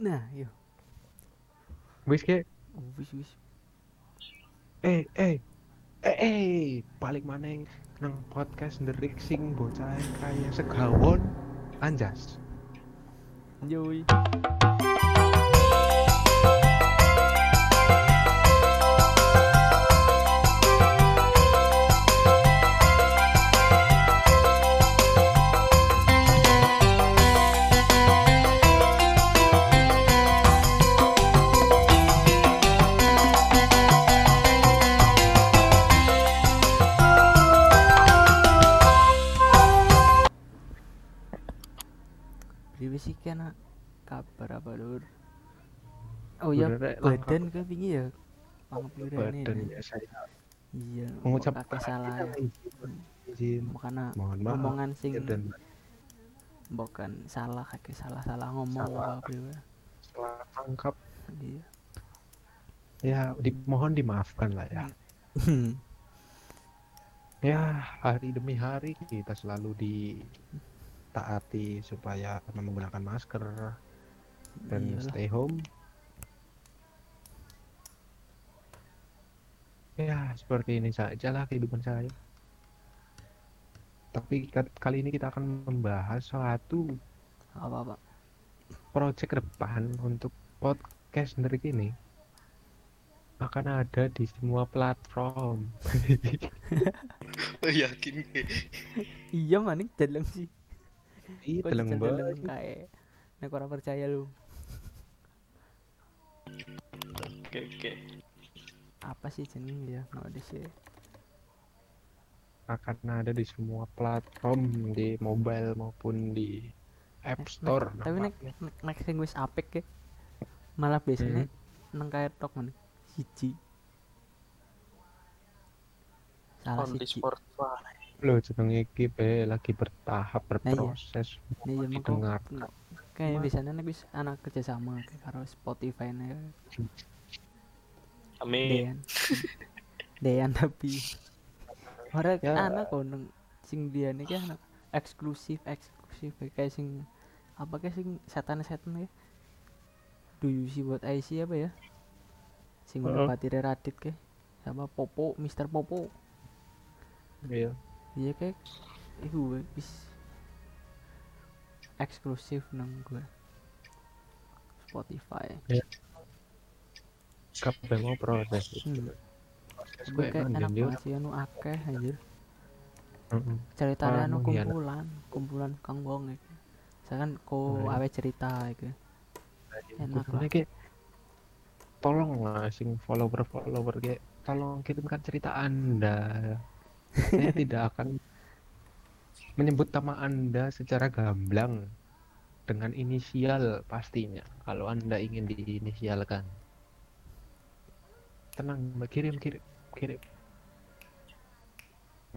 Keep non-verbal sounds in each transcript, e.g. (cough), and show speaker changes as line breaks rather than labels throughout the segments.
Nah, yo.
Wis ke
Wis wis.
eh eh eh eh balik maneng nang podcast nderik sing bocah kaya segawon anjas.
Yoi. Kena kabar apa lur? Oh ya, badan ke pingi ya. Pangapurane.
Badan biasa ya.
Iya,
Mengucap
salah ya.
izin. Maaf.
omongan sing bukan salah kakek salah salah ngomong
Salah.
apa priwe.
salah tangkap
Iya.
ya dimohon dimaafkan lah ya. Ya hari demi hari kita selalu ditaati supaya menggunakan masker dan
Iyalah.
stay home. Ya seperti ini saja lah kehidupan saya. Tapi ka- kali ini kita akan membahas suatu
Apa apa?
project ke depan untuk podcast dari ini akan ada di semua platform. (laughs)
yakin
Iya maning dalam sih.
Iya,
jajal
banget.
kae. Nek ora percaya lu.
oke oke
Apa sih jeneng ya? No sih.
akan ada di semua platform di mobile maupun di App Store.
Tapi nek nek, nek sing wis apik ke malah biasanya nang kae tok men. Siji. Salah
on di
siji.
Loh, jenenge iki be lagi bertahap
iya.
berproses.
Nih ya mengko
didengar.
kayak biasanya nek wis anak kerja sama kayak karo Spotify nih
amin
Dean. Dean tapi ora
Ya.
anak kok nang sing dia nih kan eksklusif eksklusif kayak sing apa kayak sing setan-setan ya do you see what I see apa ya sing
Heeh.
uh Radit ke sama Popo Mister Popo
Iya.
Iya kayak itu bis eksklusif nang gue Spotify.
Kabeh mau proses.
Hmm. Gue
kayak
enak banget sih anu akeh anjir.
Heeh.
cerita anu kumpulan kumpulan kang iki misalkan ko
Hmm.
awe cerita iki Enak
kayak tolong lah sing follower follower kayak tolong kirimkan cerita anda saya tidak akan menyebut nama anda secara gamblang dengan inisial pastinya kalau anda ingin diinisialkan. Tenang kirim kirim kirim.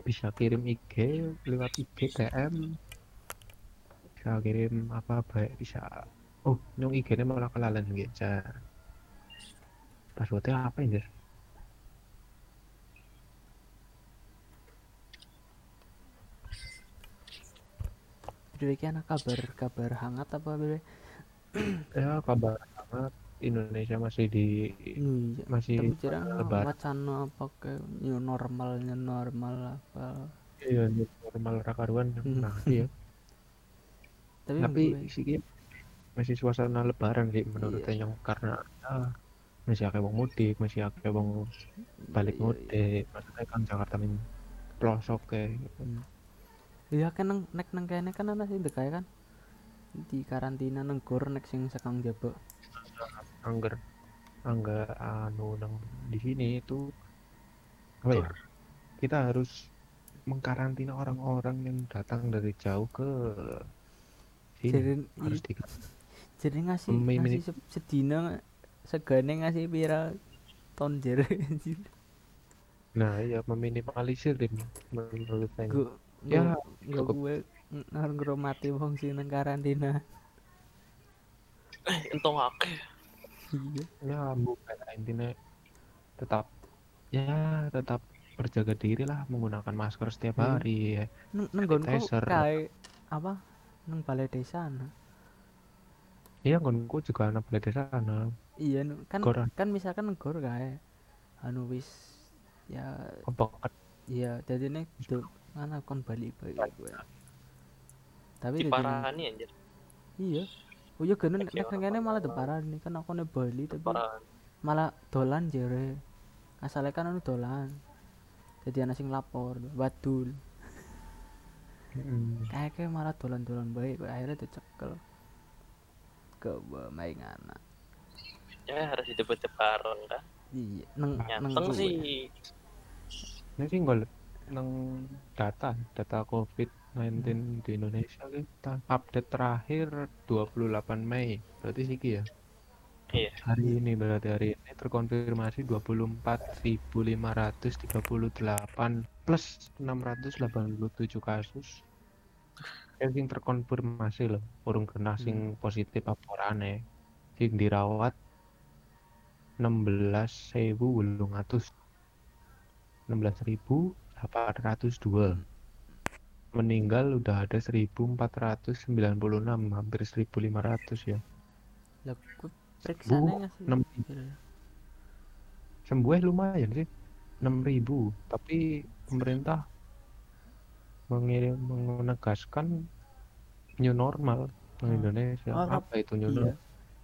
Bisa kirim IG lewat IG DM bisa kirim apa baik bisa. Oh nyong IG nya malah kelalen gitu passwordnya apa ya
Ana kabar kabar hangat apa bebe (clears throat)
ya kabar banget Indonesia masih di
iya
masih
tapi
lebaran.
wacana apa kayak new normal new normal apa
iya new normal rakaruan
Hmm.
nah iya (laughs)
tapi,
tapi sih masih suasana lebaran sih menurut
Iya.
yang karena ya, masih akeh wong mudik masih akeh wong balik
iya, iya.
mudik maksudnya kan Jakarta ini pelosok kayak
iya kan nang nek nang kene kan ana sing dekay kan. Di karantina nang gor nek sing sekang jaba
angger angger anu nang di sini itu apa ya? Kita harus mengkarantina orang-orang yang datang dari jauh ke sini.
Jadi
harus di
jadi ngasih
Memi-
ngasih se- sedina segane ngasih pira ton jere (laughs)
nah iya meminimalisir deh menurut saya Ya,
gue
cukup.
gue ngromati wong sing nang karantina
eh entong akeh
iya
ya bukan intinya tetap ya tetap berjaga diri lah menggunakan masker setiap
Hmm.
hari ya.
gonku
Sanitizer.
kayak apa nang balai desa ana
iya nggonku juga anak balik di sana
iya kan
Gor.
kan misalkan gor kae anu wis ya
kan
iya jadi nih mana kon balik balik. gue. Tapi
Di
jadi
parani anjir.
iya. Oh iya kan nek kene malah deparan nih kan aku nih Bali tapi malah dolan jere asalnya kan anu dolan. Jadi anak sing lapor wadul.
Mm.
kayak kayak malah dolan-dolan baik akhirnya dicekel. Ke main anak.
Ya harus dijemput bareng kan.
iya neng neng
sih.
ini sih nggak nang data data COVID-19 di Indonesia kita update terakhir 28 Mei. Berarti sih ya?
Iya.
hari ini berarti hari ini terkonfirmasi 24.538 plus 687 kasus. Yang terkonfirmasi loh urung kena sing positif apa ora aneh. Sing dirawat 16.800 16.802 meninggal udah ada 1.496 hampir 1.500 ya.
Lah gue periksanya
enam
Iya.
sembuh ya lumayan sih. 6000 tapi pemerintah mengirim menegaskan new normal di
Oh.
Indonesia.
Oh,
apa itu new
iya.
normal?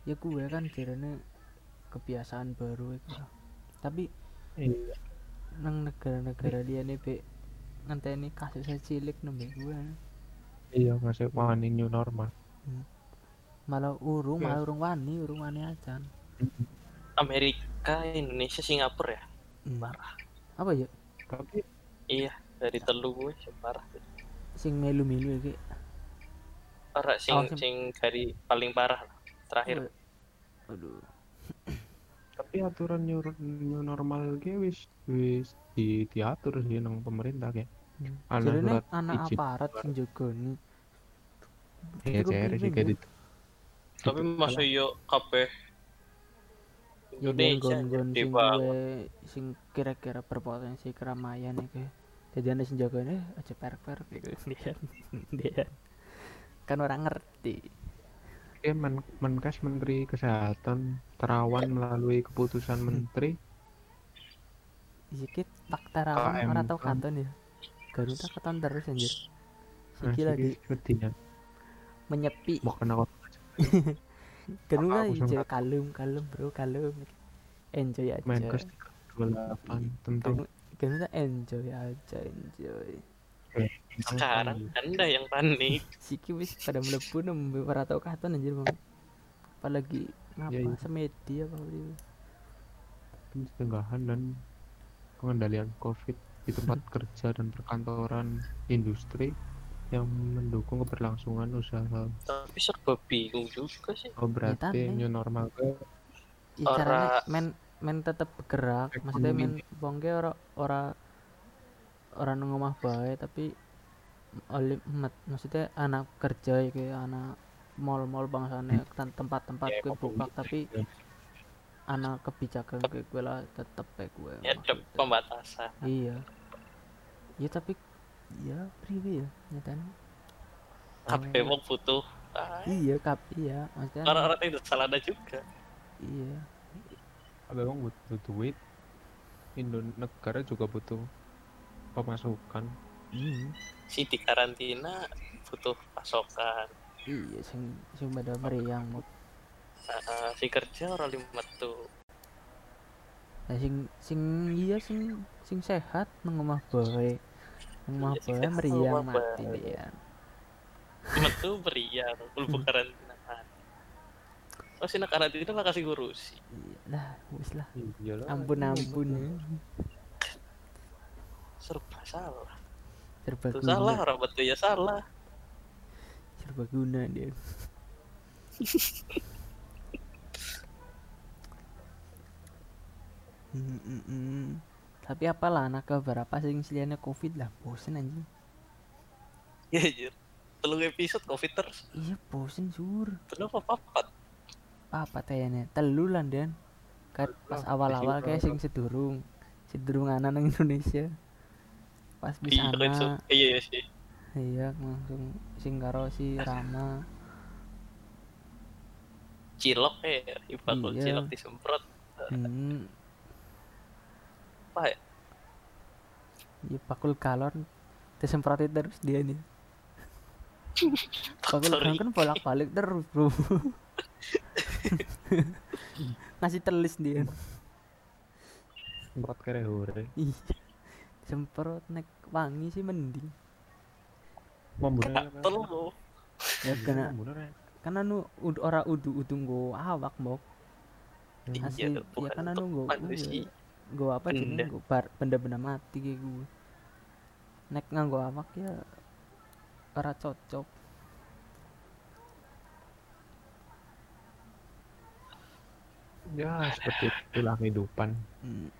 Ya gue kan kiranya kebiasaan baru itu tapi
Iya.
Nang negara-negara dia nih be ngenteni kasusnya cilik nembe gue
iya masih wani new normal
malah urung
Iya.
malah urung wani urung wani aja
Amerika, Indonesia, Singapura ya.
Hmm.
Parah.
apa ya
tapi
Iya, dari telu gue sih parah.
sing melu-melu ya Ki?
Parah sing
Oh, sing-
sing dari paling parah lah. Terakhir.
Oh, aduh
tapi aturan new, new normal ge wis wis di diatur sih nang pemerintah kayak
Hmm.
Ana
jadi
surat
anak
izin.
aparat sing jaga nih
ya
Cukup
CR sih kayak
ya.
gitu
Tapi masuk yo kabeh
ya dia
Indonesia
gon-gon sing sing kira-kira berpotensi keramaian ya kayak jadi ada sing jaga nih aja perk-perk gitu (laughs) dia dia kan orang ngerti
ya men menkes menteri kesehatan terawan melalui keputusan menteri.
Sikit fakta rawan
KM
orang tau
kan.
katon ya? Garuda katon terus anjir.
Nah,
Siki lagi.
sedihnya
menyepi.
Mau kena kok. (laughs)
Garuda
aku
hijau kalem kalem bro kalem Enjoy aja.
Menkes 28 tentang
Garuda enjoy aja enjoy
sekarang Anda yang panik. (laughs)
Siki wis pada melebu nembe ora tau katon anjir bang apalagi ngapa
Iya, iya.
semedi apa itu
pencegahan dan pengendalian COVID di tempat kerja dan perkantoran industri yang mendukung keberlangsungan usaha.
Tapi serba bingung juga sih.
Oh berarti
tadi.
new normal ke
ya, caranya
Ora-
men men tetep bergerak maksudnya men wongke ora ora ora nang omah bae tapi oleh mat- maksudnya anak kerja iki anak mall-mall bangsane tem- tempat-tempat
Ya,
gue buka tapi anak kebijakan gue gue lah tetep kayak gue
Ya pembatasan.
iya iya tapi iya priwe ya nyatanya
Kabeh wong butuh. Ah,
iya kap iya maksudnya
Orang-orang itu salah ada juga.
iya
memang butuh duit. Indonesia negara juga butuh pemasukan.
Hmm.
Si di karantina butuh pasokan.
iya sing sing pada meriang mau
Ah, si kerja orang lima tuh.
Nah, sing sing iya sing sing sehat nang omah bae. Nang omah
Iya, sing
bae
sehat nang
meriang mati dia.
Metu beriang, mlebu (laughs) karantina. Oh sih karantina lah kasih ngurusi.
Iya, Lah, wis lah. Ampun ampun ya.
Serba salah.
Serba guna.
salah, orang betul ya salah.
Serba guna dia. Hmm, hmm, hmm. Tapi apalah anak berapa sing seliannya covid lah bosen anjing.
Ya anjir. Telung episode covid terus.
Iya bosen sur.
Papat?
Apa tayane? Telu lah dan. Kan pas awal-awal
isi
kayak sing sedurung. Sedurung anak Indonesia. Pas bisa
Iya, itu.
anak.
Iya iya sih.
Iya langsung sing karo si Rama.
cilok ya bakul
Iya.
cilok disemprot
hmm,
apa ya
ya bakul galon disemprotin terus dia nih (laughs) bakul galon kan bolak balik terus bro (laughs) ngasih telis dia
semprot kere hore
Ih, semprot nek wangi sih mending.
Membunuh
lo
ya kena
membunuh
kan anu ud, ora udu udu nggo awak mbok.
Iya
asli ya
bukan
kan anu nggo nggo apa jenenge nggo bar benda-benda mati kayak gue nek nganggo awak ya ora cocok.
Ya seperti itulah kehidupan.
Hmm.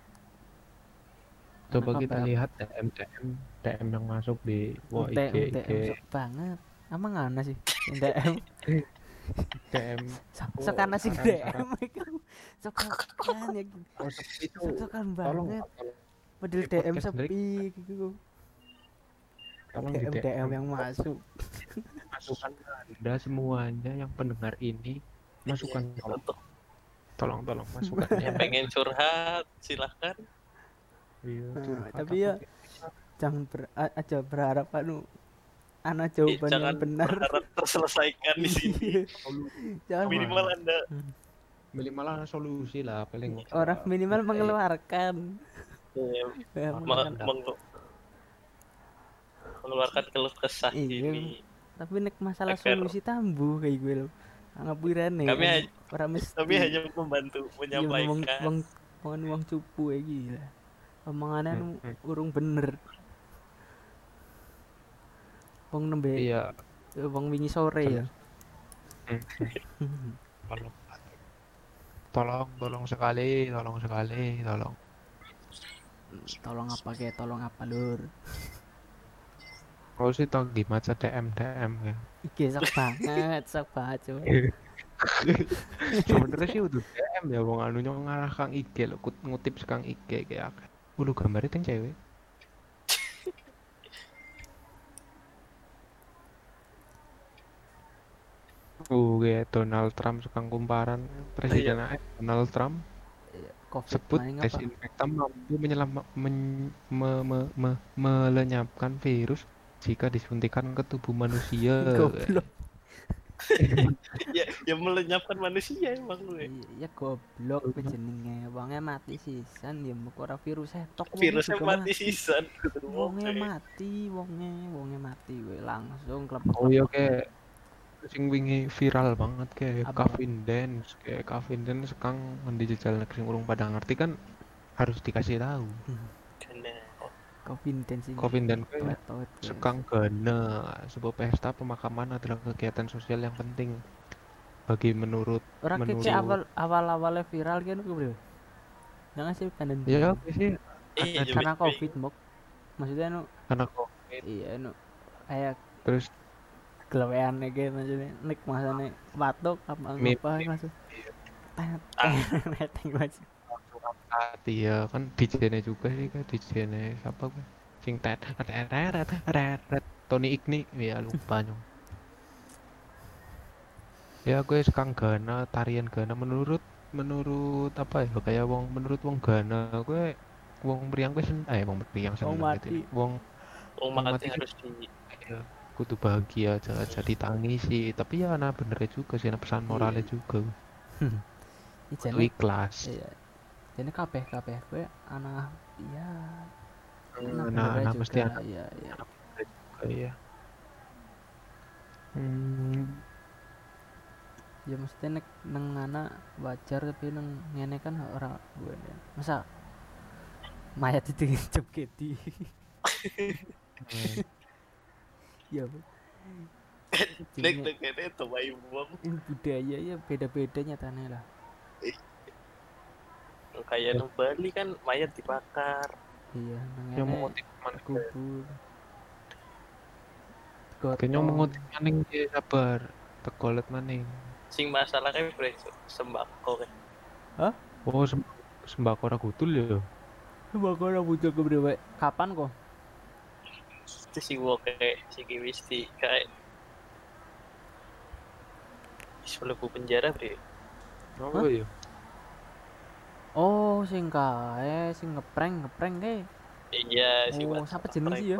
Coba
Anak
kita lihat DM DM DM yang masuk di wah
UT,
IG
UTM
IG
banget. Emang ana sih DM
DM Oh,
ana sih. DM kan (laughs) ya
oh, seperti itu
sok sokan
tolong
banget.
tolong,
padahal DM sepi gitu.
Tolong
DM DM yang masuk. (laughs)
Masukkan anda semuanya yang pendengar ini. Masukkan tolong. Tolong tolong masukkan.
Yang (laughs) pengen curhat silahkan
Iya,
Nah, tapi ya, jangan ber, a- aja berharap anu ana
Eh,
jawaban
jangan
yang benar.
berharap terselesaikan di sini.
Iya. jangan
minimal anda.
Minimal ada solusi lah paling
orang minimal
Iya.
mengeluarkan.
Eh,
Ya,
meng-
mengeluarkan.
meng- mengeluarkan keluh kesah
Iya.
ini.
Tapi nek masalah
Eker.
solusi tambuh kayak gue lo ngapuran nih
Kami hanya-
orang mesti
kami hanya membantu
iya,
menyampaikan.
wong wong wong cupu ya gila omongannya
Hmm,
urung bener. Wong nembe
iya.
Eh, wong wingi sore ya. (laughs)
Tolong. Tolong tolong sekali tolong sekali tolong.
Tolong apa kayak tolong apa lur
kau sih tau gimana DM DM ya?
Ike sok banget sok banget coba (laughs)
sebenarnya sih udah DM ya wong anu nyong ngarah kang IG lo ngutip sekang IG kayak ulu gambarnya teng cewek. Uh, kayak Donald Trump sekang kumparan. Presiden AS Donald Trump
covid
sebut desinfektan mampu menyelamat men- me- me- me- melenyapkan virus jika disuntikan ke tubuh manusia. (laughs)
goblok
ya ya melenyapkan manusia emang lu ya.
Iya goblok jenenge. Wonge mati sisan ya mbok ora virus tok wonge
virusnya
juga
mati sisan.
Wonge mati wonge wonge mati we langsung klepek
Oh iya kayak sing wingi viral banget kayak
Apa?
Kevin Dance kayak Kevin Dance sekang di jejal nek sing urung pada ngerti kan? Harus dikasih tahu.
Karena
Dance kayak
Wet-wet, guys.
sekang gana sebuah pesta pemakaman adalah kegiatan sosial yang penting bagi menurut
ora
menurut
keke awal awal awalnya viral kan bro jangan sih kan
ya sih
iya
karena covid mok maksudnya nu
karena covid
iya nu kayak
terus
gelewean kayak maksudnya nek masane batuk apa apa maksud
Ah.
neteng maksud
hati ya. Kan DJ-nya juga sih kan DJ-nya siapa gue sing tet tet tet tet Tony Igni. Ya lupa nyong. Ya gue sekang Gana tarian Gana. Menurut menurut apa ya? Kayak wong menurut wong Gana gue wong meriang gue sen eh wong meriang
Wong
seneng gitu
mati.
wong
oh
Wong
mati
mati
harus di
ya, kudu bahagia aja jadi tangisi tapi ya ana benernya juga sih ana pesan moralnya juga. Kudu
Ijane
ikhlas.
Iya jadi kabeh kabeh. Gue anak iya. Anak
nah, nah mesti
juga,
anak
iya iya.
juga ya hmm,
ya mesti nek neng anak wajar tapi neng ngene kan ora gue masa mayat itu (laughs) ngecep kedi
hmm. (laughs)
ya
nek nek ini
budaya ya beda-beda nyatanya lah
kayak nu Bali kan mayat dibakar.
Iya
yang mengutip mana
kubur.
Kayaknya mengutip maning ya sabar. Tegolet maning.
Sing masalah kayak bre sembako kan
oh sem sembako ora gutul ya?
Sembako ora butuh keberapa kapan kok?
Itu si wo kayak si Kiwisti kayak sebelum penjara bre
Oh iya.
Oh, sing kae sing ngeprank ngeprank kae.
Iya, si
Oh, siapa jenis sih ya?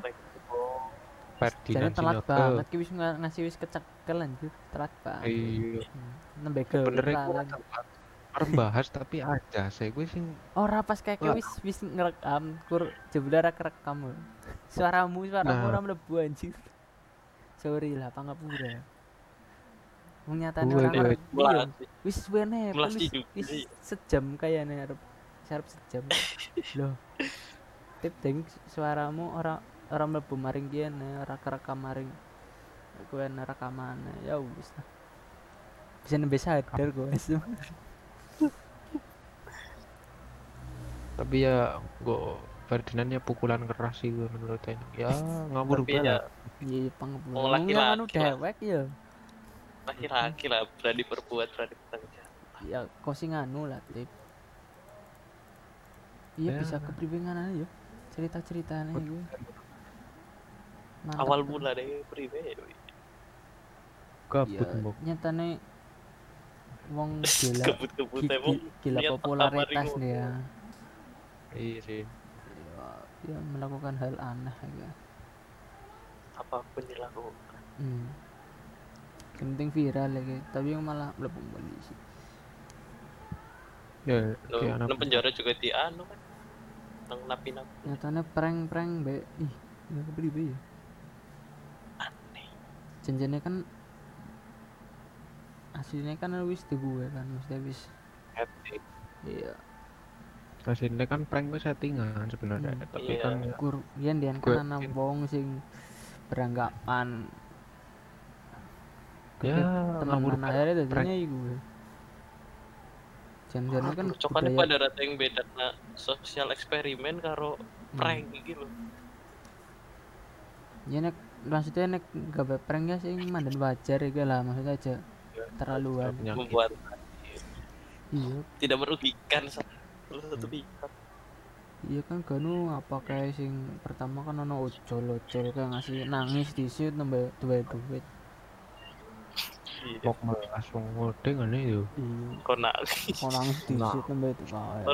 Oh,
Jadi
Ferdinand
telat banget ki wis nga- ngasih wis kecekel anjir, telat banget.
Iya.
Nembe gel
Bener iku. Arep bahas tapi aja saya gue sing
Ora pas kayak wis wis ngerekam, kur jebule ora kerekam. Suaramu, suaramu
Nah.
ora mlebu anjir. Sorry lah, pangapura. Wong nyatane
Gue-
ora
gue-
ngerti. Iya. Wis
Melas
wis,
iya.
sejam kayaknya arep sarep sejam. (laughs) Loh. Tip ding suaramu ora ora mlebu maring kene, ora kerekam maring kowe rekamane. Ya wis lah. Bisa nembe sadar guys.
tapi ya gue Ferdinand ya pukulan keras sih gue menurut saya ya ngawur
Tapi ya
banget
Iya, pangapura.
Oh,
Wong yang
laki-laki
anu
lah.
dewek ya.
Laki-laki lah berani berbuat berani bertanggung jawab.
ya kau sing anu lah tip. Iya
Ya.
bisa kepribengan aja ya cerita ceritanya gue Mantap
awal mula deh pribadi
gabut
Iya,
mbok.
nyatane wong (laughs) gila
emang
gi- gila
niat
popularitas dia.
Iya sih.
Ya, ya melakukan hal aneh ya.
Apa pun dilakukan.
Hmm. Yang penting viral lagi tapi yang malah mlebu polisi
ya
lo penjara juga di anu kan nang napi-napi.
Nyatane prank prank be ih ya kepribe ya?
Aneh.
Janjinya kan aslinya kan wis di gue kan mesti wis. Iya.
Aslinya kan prank gue settingan sebenarnya
Hmm.
tapi
Iya.
kan
kur yen dian
Gue-
kan ana wong sing beranggapan
ya
teman akhirnya
prank.
dadinya iku jan-jan kan
cocokannya
budaya
pada rata yang beda nah sosial eksperimen karo
Hmm.
prank gitu
ya nek maksudnya nek gawe prank ya sing mandan wajar iki lah maksudnya aja
Ya,
terlaluan
penyakit.
membuat
iya
tidak merugikan salah satu
Hmm.
pihak
iya kan ganu apa kayak sing pertama kan ono ojol ojol kayak ngasih nangis di situ nambah duwe duit
Iya.
Pok melas wong ngodeng ngene yo
iya
kau nangis
kok nangis di
Nah.
situ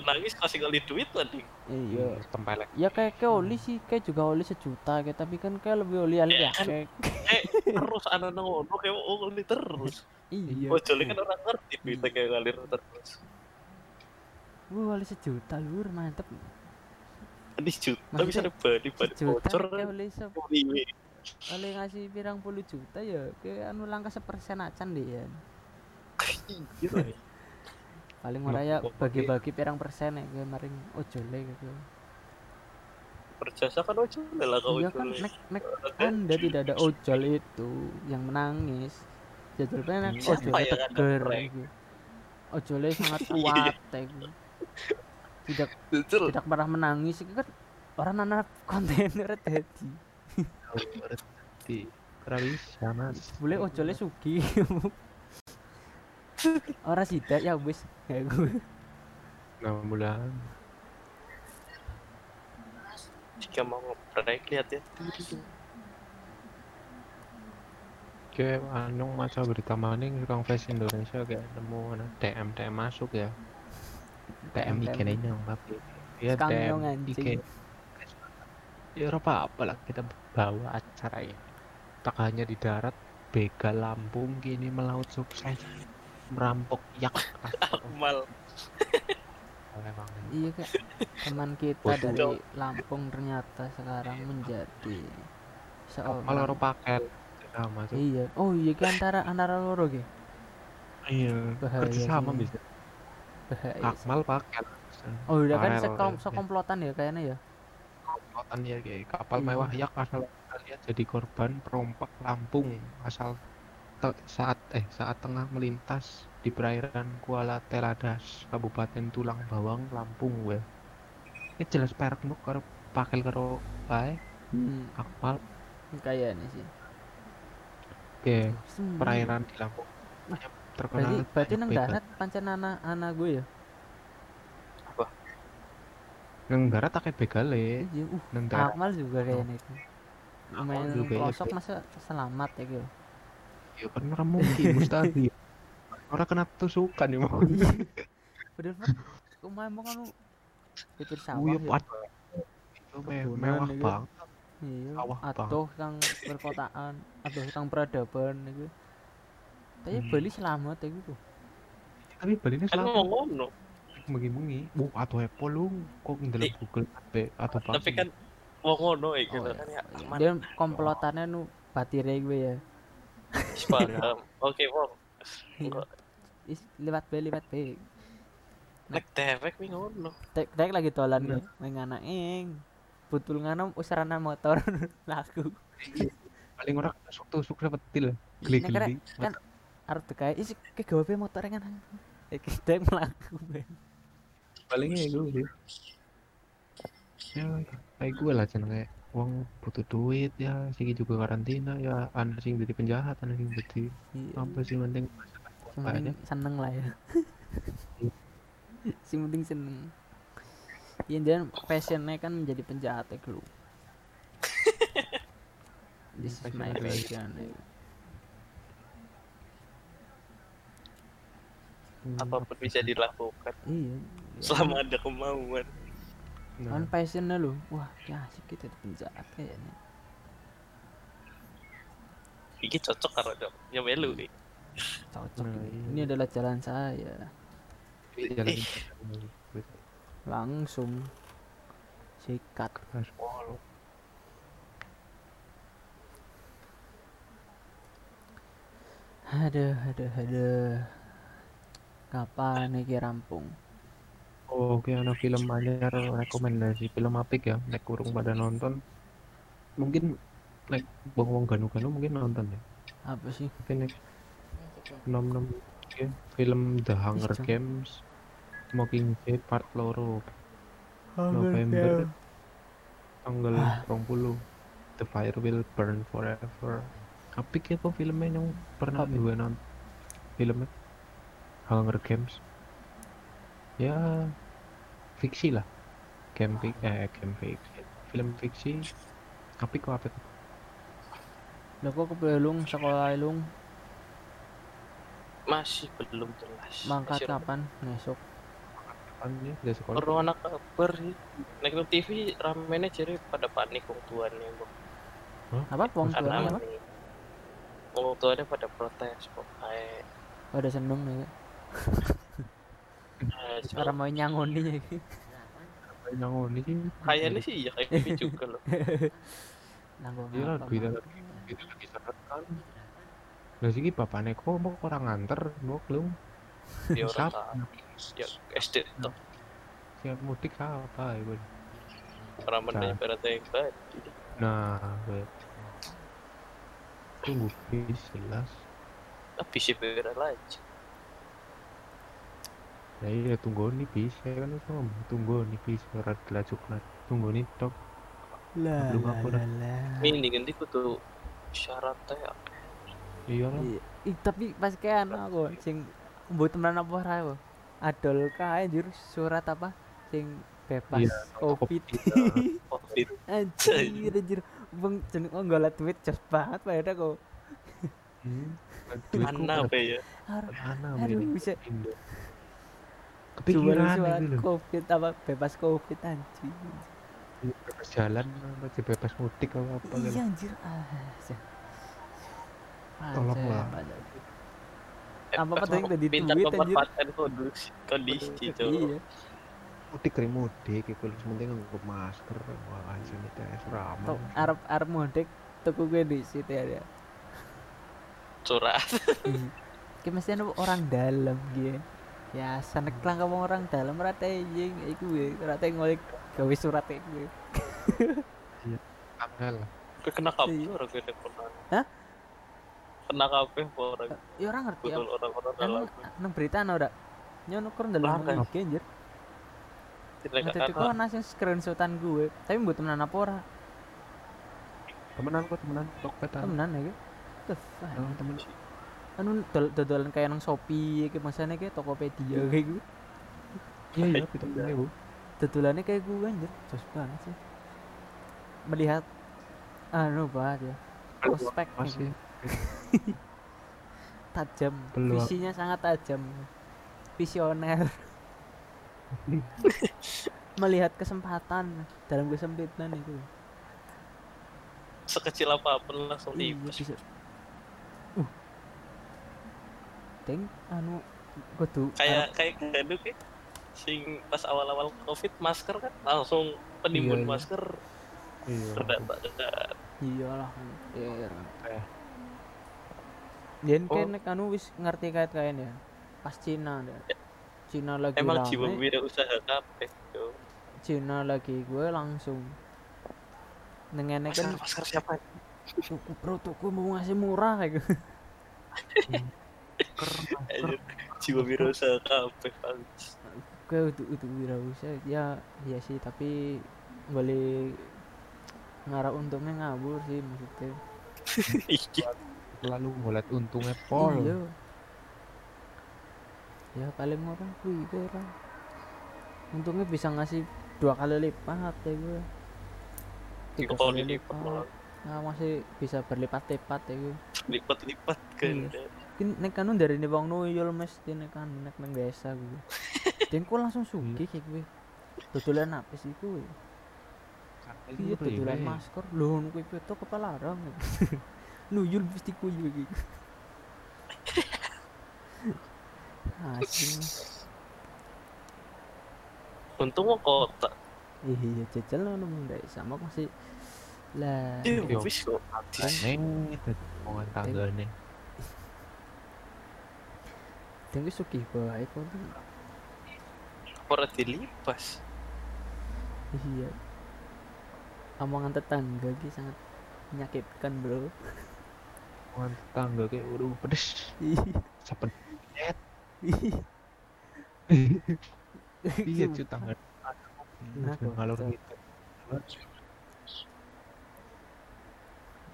nangis kasih kali duit tadi
iya.
Tempelek.
Ya kayak kayak oli sih kayak juga oli sejuta kayak tapi kan kayak lebih oli ali
Ya,
ya
kan.
kayak.
Eh terus anak ngono kayak ini terus.
Iya.
Oh kan orang ngerti duitnya kayak ngalir terus.
Wah, oli sejuta lur mantep.
Ini juta
Maksudnya,
bisa banding
sejuta
bocor.
kayak oli oli ngasih pirang puluh juta ya kayak anu langkah sepersen acan deh ya
Iya. (laughs)
paling meraya
kok
bagi-bagi pirang persen ya kayak maring ojole gitu
berjasa kan ojol lah kau
iya kan nek nek anda tidak ada ojol itu yang menangis jadwalnya nek
Iya,
ojol
apa ya, ada
teger gitu. ojolnya sangat (laughs)
Iya.
kuat ya, gitu. tidak
Betul.
tidak pernah menangis itu kan orang anak kontainer tadi
ngerti ora bisa mas.
Boleh ojolnya sugi. (laughs) Orang sida ya wis. Kayak gue.
Enam bulan
jika mau ngeprank lihat ya.
Kayak anu masa berita maning tukang face Indonesia kayak nemu ana DM DM masuk ya. DM IG nya tapi ya
anjing.
IG ya ora apa-apa lah kita bawa acara ya tak hanya di darat begal Lampung kini melaut sukses. Merampok yak.
Amal.
Memang.
Iya kak. Teman kita dari Lampung ternyata sekarang menjadi seorang
ora paket. Sama tuh
iya. Oh iya ki antara antara loro ki?
Iya.
Bahaya
kerja sama bisa.
Bahaya.
Akmal paket.
Oh udah kan
Farel,
sekom sekomplotan ya kayaknya ya
komplotan ya kayak kapal
Iya.
mewah. Yak asal kalian jadi korban perompak Lampung asal te- saat eh saat tengah melintas di perairan Kuala Teladas Kabupaten Tulang Bawang Lampung gue ini jelas perak nuk karo pakel karo bae.
Hmm,
kapal
kayaknya sih.
Ke
Hmm.
perairan di Lampung. Terkenal
berarti berarti nang darat pancen anak anak gue ya
nang darat akeh begale
iya uh
nang darat
Akmal juga kayaknya itu main
juga ya,
pelosok
Be.
masa selamat ya gitu
ya kan ora mungkin (laughs) mustahil orang kena tusukan ya mau
Padahal Pak, kemarin mau kan lu pikir sawah
Wih,
ya.
itu mewah
itu.
banget
Iya, atuh kang perkotaan, atuh kang peradaban iku. Tapi
Hmm.
Bali selamat ya gitu.
tapi Bali ini
Kan
selalu
mau ngono.
Mengi-mengi bu atau Apple lu kok ndelok. Google Maps atau apa
Tapi kan mau ngono ya gitu
Oh,
kan ya.
iya.
Aman.
Dia komplotannya nu batire gue ya.
Paham. (laughs) Oke. Enggak.
Is lewat B lewat B.
Nek dewek wi ngono.
Tek tek lagi dolan
Nah.
gue, main anak ing. Butul ngana usarana motor (laughs) laku.
paling orang tusuk-tusuk sepetil
Nek kira-
geli-geli
kan arep tekai is ke gawe pe motor kan. Iki tek mlaku ben.
Palingnya itu sih ya kayak gue lah cen kayak uang butuh duit ya sih juga karantina ya anak sing jadi penjahat anak sing jadi
Iya.
apa sih penting
Yang penting seneng lah ya. (laughs) Sing penting seneng. Iya dan passionnya kan menjadi penjahat ya lu. (laughs) This is my passion. ya.
Hmm,
Apa pun bisa dilakukan
Iya.
Selama ada kemauan.
nah,
Kan passionnya lu. Wah, ya asik kita di penjahat kayaknya.
Iki cocok karo dong. Ya melu nih.
Cocok.
Nah,
ini.
iya.
Ini adalah jalan saya.
jalan.
Langsung sikat. Aduh, aduh, aduh. Kapan nih rampung?
Oh, oke ada film anyar rekomendasi film apik ya nek kurung pada nonton. Mungkin nek wong wong ganu ganu mungkin nonton ya.
Apa sih?
tapi nek nom nom ya, film The Hunger. Games Mockingjay Part loro. November tanggal
Ah.
20 The Fire Will Burn Forever. Apik ya po filmnya yang pernah gue nonton filmnya? Hunger Games ya fiksi lah game fik eh game fiksi film fiksi apik kok apik
Lah kok kebelung sekolah lung
Masih belum jelas.
mangkat
Masih
kapan? Besok.
kan ya dari sekolah
Perlu anak kabar sih. Nek nang TV ramene jadi pada panik wong tuane, Bang.
Apa wong
Karena
tuanya apa?
nih, Wong tuane pada protes kok kayak
Pada seneng nih. (laughs)
eh,
Cara mau nyangoni ya.
yang ini sih
kayaknya sih ya kayak gitu juga loh. (laughs)
Nanggung
Iya
Mang?
lagi duitnya lagi seret kan lah sih bapaknya kok mau orang nganter mau belum
Ya orang. Ya SD tuh
siap mudik apa ya gue Nah.
ibaratnya yang baik.
nah gue tunggu bis jelas
Tapi sih aja.
Ya iya tunggu nih bis saya kan itu ngomong tunggu nih bis berat lajuk lah tunggu nih dok
Lah,
Belum aku dah.
lah.
Ini ganti kudu syaratnya
iya lah
Iya. Ih, tapi pas kayak anak aku sing mbok temenan apa ora aku. Adol kae anjir surat apa sing bebas
Iya,
covid.
covid. (laughs)
anjir anjir. Bang jeneng oh golat duit jos banget pada kok.
hmm. duitku
Mana
berat
be ya?
Aduh,
mana
aduh
ini
bisa
Indo kepikiran ini loh
covid apa bebas covid anjir.
bebas jalan masih bebas mudik apa apa
Iya
gitu
anjir. Ah.
Tolonglah.
Anjir,
Eh, pas
tadi
pintar
duit, anjir.
kondisi kondisi itu.
Iya.
mudik krim mudik itu penting nggak masker wah anjing itu es ramah
Tok arep arep mudik tuku gue di situ ya. (laughs) Ki mesti ana orang dalam gitu. Ya sanek lang kamu orang dalam rata anjing iku gue rata ngolik gawe surat iku.
angel lah
Gue kena kabel
Iya.
orang gue pernah.
Hah?
Kena kabel orang
Ya orang ngerti ya.
betul orang-orang
Nang
dalam.
nang berita ana ora? Nyono kurang dalam
Lara.
iki anjir.
Tidak
Nah, tadi kok ana sing screenshotan gue, tapi mbok temenan apa ora?
temenan kok temenan tokpetan
Temenan ya. The fuck?
Oh, temen
Anu dol- dodolan kayak nang Shopee iki maksudnya kayak Tokopedia kayak gue.
iya iya itu bu.
Dodolannya kayak gue anjir, jos banget sih. Melihat anu banget ya. Prospek
masih (laughs)
tajam.
Peluang.
visinya sangat tajam. Visioner. (laughs) Melihat kesempatan dalam kesempitan itu.
Sekecil apa pun langsung
iya bisa uh deng anu kudu
kayak kayak gaduk ya sing pas awal-awal covid masker kan langsung penimbun
Iya, iya.
masker
iya
redat-redat
iyalah iya
Eh.
Yen
Oh.
kene anu wis ngerti kait kain ya. Pas Cina deh. Cina lagi
emang
rame,
jiwa wira usaha kabeh yo
Cina lagi gue langsung Nengene
masker
kan
masker siapa
tuku bro tuku mau ngasih murah kayak gitu. (laughs)
Jiwa wira usaha kabeh
Gue untuk untuk wirausaha ya iya sih tapi boleh ngarah untungnya ngabur sih maksudnya. (laughs)
iya
lalu ngeliat untungnya pol
Iya. Ya paling murah kuwi gue orang. Untungnya bisa ngasih dua kali lipat ya gue.
tiga kali lipat malah.
Nah, masih bisa berlipat-lipat ya gue.
lipat-lipat
Iya.
kan
Ini nek kanu dari nih bang Noyol mesti nek kan nek nang desa gue. Dan kok langsung sugih kayak gue. Tutulan apa sih gue? Iya tutulan masker. Loh nu kuwi peto kepala larang. (laughs) Nuyul mesti kuyu gitu. Asing.
untung mau kota
Iya jajal lo nemu desa sama masih lah.
Iya, wis kok
neng itu omongan tangga nih
Gue sugih bae kok.
ora dilipas
Iya. Omongan tetangga gitu sangat menyakitkan bro.
omongan tangga kayak udah pedes (laughs) sapen (laughs)
Iya.
iya cuy tangga
Nah,
ngalor gitu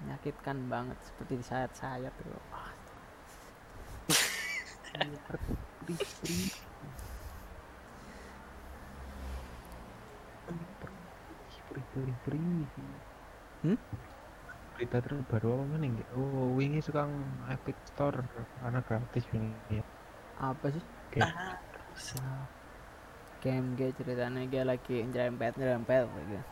menyakitkan banget seperti disayat-sayat bro. Hmm?
berita terbaru apa mana nggak? oh wingi sekarang Epic Store anak gratis ini ya
apa sih?
Oke.
Ah,
Game gue ceritanya gue lagi nyerempet nyerempet gitu.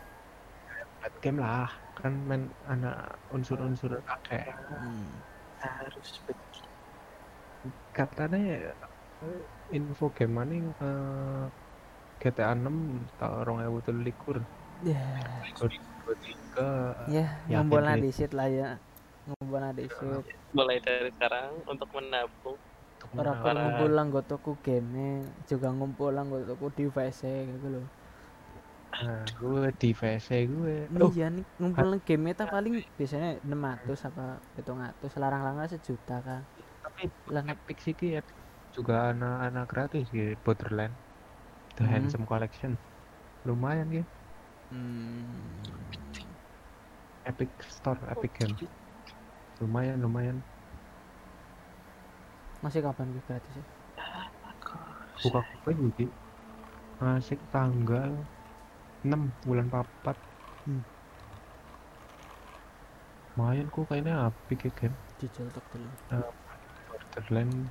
Game lah kan main anak unsur-unsur kakek
Hmm.
harus begitu
katanya eh, info game mana yang eh, GTA 6 tahun 2023
Ya,
2023
ya
Yakin
ngumpul di sit lah ya. Ngumpul di sit.
mulai dari sekarang untuk menabung
Orang kan ngumpul lang gotoku game juga ngumpul lang gotoku device gitu loh.
nah, gue di VC gue
Iya nih ngumpul lang game itu paling biasanya 600 apa 700 larang-larang sejuta kan.
Tapi
Lah nek
Epic sih Ki, Epic juga anak-anak gratis gitu Borderland. The
Hmm.
Handsome Collection. Lumayan gitu
hmm,
Epic Store Epic Game. lumayan lumayan.
Masih kapan gue gratis ya?
buka buka juga ngasih tanggal 6 bulan papat.
Hmm.
lumayan kok kayaknya apik ya game
dulu.
Borderland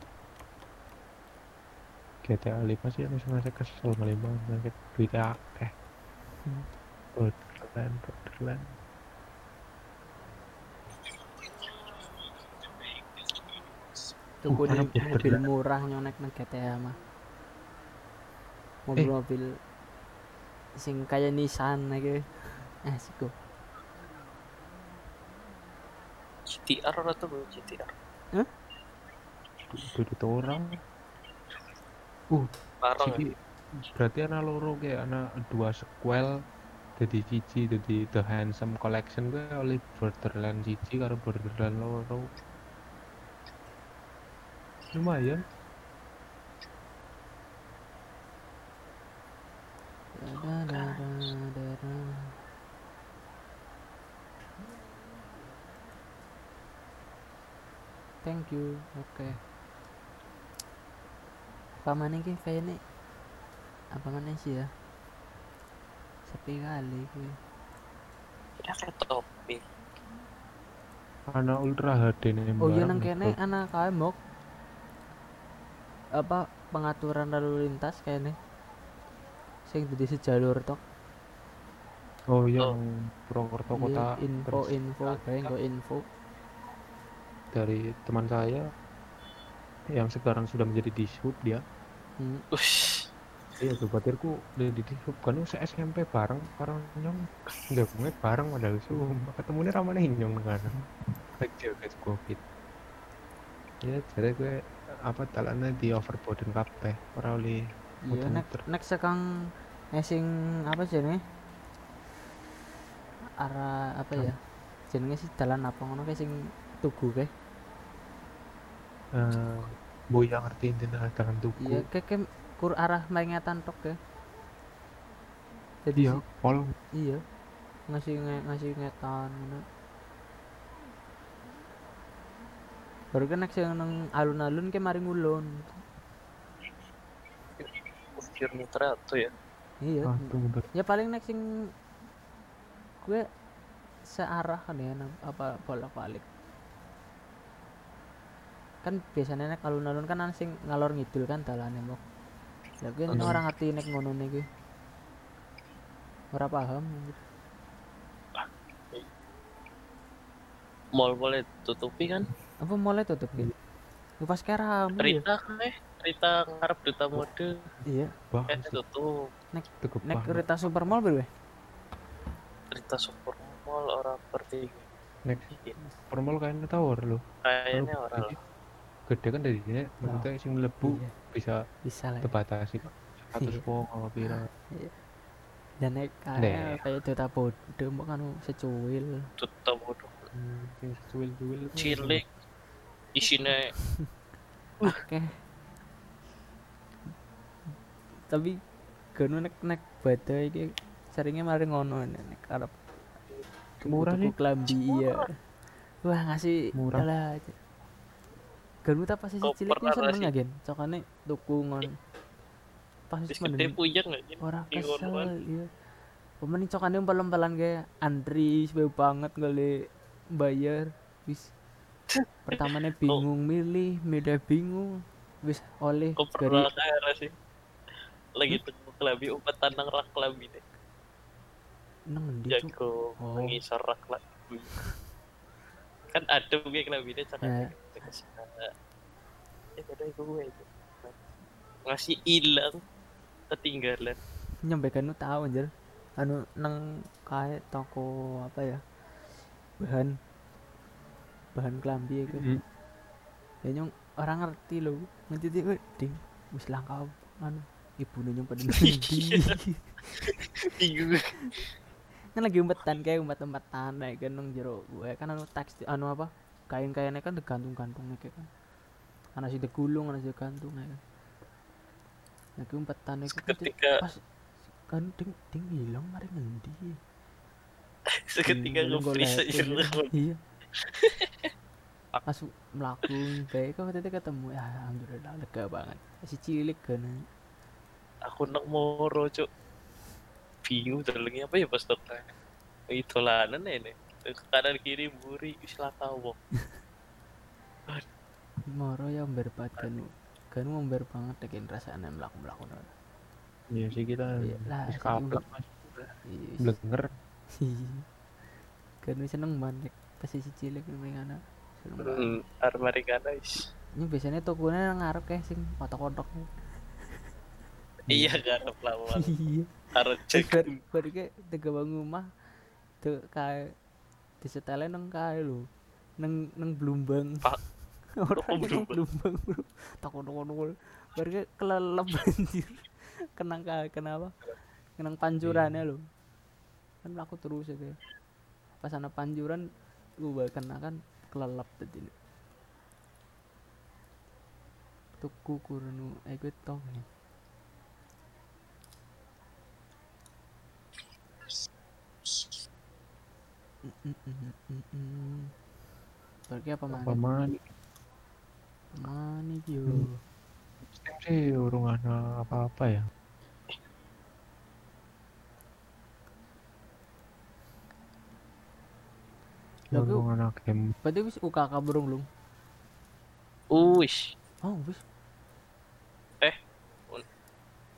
GTA 5 sih masih masih kesel kali banget duitnya akeh
Hmm.
Borderland Borderland
Tuku di
anak
mobil murah nyonek nang GTA mah. Mobil-mobil sing kaya Nissan gitu. Asik kok.
GTR atau GTR
Du- duit orang
larang ya
jadi berarti anak loro kayak anak dua sequel jadi cici jadi The Handsome Collection gue oleh Borderland cici karo Borderland loro lumayan.
Thank you. Oke. Apa mana ki kayaknya apa mana sih ya? Sepi kali ki.
ya kayak topi.
Anak Ultra HD nih
Oh iya nang kene anak kae mok. Apa pengaturan lalu lintas kayaknya. Sing di sejalur tok.
Oh yang Purwokerto
Iya,
kota
info info kayak info.
Dari teman saya yang sekarang sudah menjadi dishub dia.
Hmm.
Ush.
iya tuh batirku udah di dishub kan se SMP bareng bareng nyong. Nggak gue bareng padahal sumpah. Ketemunya ramah nih nyong kan. Kecil guys covid ya jadi gue apa talannya di overboard kabeh. Ora oleh
iya nek nek sekang ngesing apa sih nih arah apa ya? Jenenge sih jalan apa ngono kayak sing tugu kayak
Eh, boya ngerti intinya dalam tuku
iya kayak kayak kur arah mengetan tok ya. Jadi
iya
si-
pol
iya ngasih nge, ngasih ngetan ngono. Baru kan nek sing nang alun-alun ke mari ngulon
Ukir muter ya.
iya.
Ah
ya paling nek sing gue searah kan ya apa bolak balik kan biasanya nek alun-alun kan ana sing ngalor ngidul kan dalane mok ya gue
Hmm.
orang ngerti nek ngono nih gue ora paham
Mall-mall tutupi kan.
apa mulai tutup gitu Ya, pas keram iya
Rita kan eh. Rita ngarep duta mode.
iya
Eh tutup.
tegep
nek
banget
kereta supermall ber
Rita super mall orang seperti
next formal kayaknya tower loh
kayaknya orang
gede- kan dari sini maksudnya sing lebu
Iya,
bisa
bisa lah ya.
terbatasi. Atus
Iya.
wong apa pira
dan nek kayak kayak duta bodoh mbok kan secuil.
Duta mode.
Hmm, sing secuil-cuil
Cilik. (laughs) Isinya (laughs)
oke. Tapi ganu nek nek badai iki seringnya mari ngono nek nek arep
murah nih
klambi iya. Wah ngasih
Murah.
alah ganu tak pas isi
Koper
cilik ku
apa
seneng
sih?
ya gen cokane tuku ngon pas
wis
isi
gede puyeng nggak sih?
ora
di
kesel iya Pemening cokane umpal-umpalan kayak antri sebew banget kali bayar wis (laughs) pertamanya bingung milih beda bingung wis oleh dari
kayak sih? Lagi tuku kelabi umpetan nang rak kelabi deh.
nang cuk
Jago
Oh.
mengisar rak kelabi. Kan ada gue kelabi deh cakap. Eh ada gue itu. Ngasih hilang ketinggalan.
nyampaikan lu tahu anjir. Anu nang kayak toko apa ya? Bahan. Bahan kelambi ya kan?
Hmm.
ya nyong orang ngerti lo nanti dia ding wis langkah anu ibu nyong pada nanti (laughs)
Bingung.
kan lagi umpetan kayak umpet umpetan naik kan nang jero gue. Kan anu teks anu apa kain kainnya kan tergantung gantung nih kan ana sih digulung ana sih gantung ya kan lagi umpetan itu
Ketika
pas kan ding ding hilang mari ngendi (laughs)
seketika nge-freeze aja (laughs)
iya. (laughs) pas melaku baik kok itu ketemu ya alhamdulillah lega banget si cilik kan
Aku nang moro cuk. Bingung terlengi apa ya pas dokter. Itu lanan ini. Ke kanan kiri buri wis lah tau wong.
moro ya berbat kan kan member banget dengan rasanya melaku melaku
Iya sih kita
Iya lah,
kaplek mas.
Iya
blenger. (laughs)
Kan seneng banget pas si cilik ini anak. Seneng banget.
Hmm, armari wis.
ini biasanya tokonya ngarep kayak sing kotok-kotok
Iya garep lawan. (laughs)
iya.
Harus cek.
kayak tega bangun rumah tuh kayak disetelin nang kae lho. Nang nang Blumbang. (laughs) Orang nang
Blumbang.
Bro. Takut takut bar kelelep (laughs) anjir. Kenang kae kenapa? Kenang pancurannya lho. Kan aku terus ya kayak pas ana pancuran gua kena kan kelelep tadi tuku kurunu eh gue tau nih Pergi apa
apa
mana?
man
Mana yo?
Hmm. sih urung ana apa-apa ya urung ana game
Berarti wis UKK burung lung.
Uish.
Oh wis.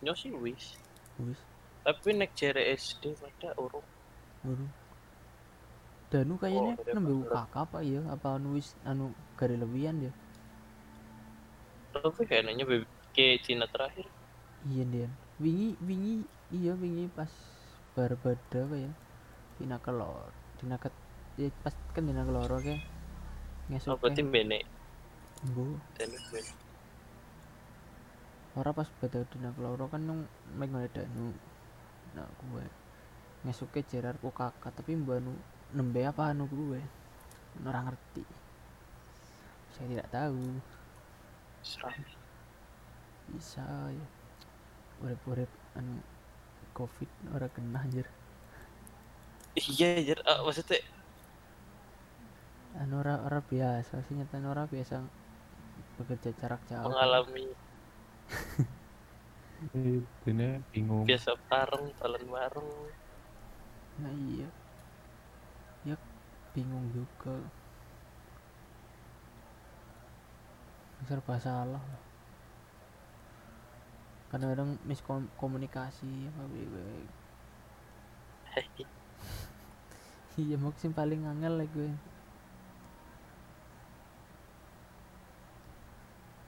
Nyo sih wis.
wis
Tapi nek jere SD pada urung.
baru Danu kayaknya
Oh,
nembe. UKK apa ya? Apa anu wis anu gari lebihan ya
Tapi kayaknya be- ke Cina terakhir.
iya dia wingi wingi iya wingi pas barbada apa ya? Dina kelor dina ket ya pas kan dina keloro ke
Oh,
ngesuk
berarti bene.
bu ora pas bada dina keloro kan mek ngene danu. Nah gue ngesuke jerar ku kakak tapi mbak anu nembe apa anu gue? Ora ngerti. Saya tidak tahu.
Seram.
bisa ya. Urip-urip anu covid ora kena anjir.
Iya, jar. Ah, maksudnya
anu ora ora biasa sih nyatanya ora biasa bekerja jarak jauh.
mengalami
ini bingung.
biasa bareng, jalan bareng.
nah iya. ya bingung juga. Serba salah lah. kadang-kadang miskomunikasi apa bebek (laughs) iya maksud paling angel lah gue.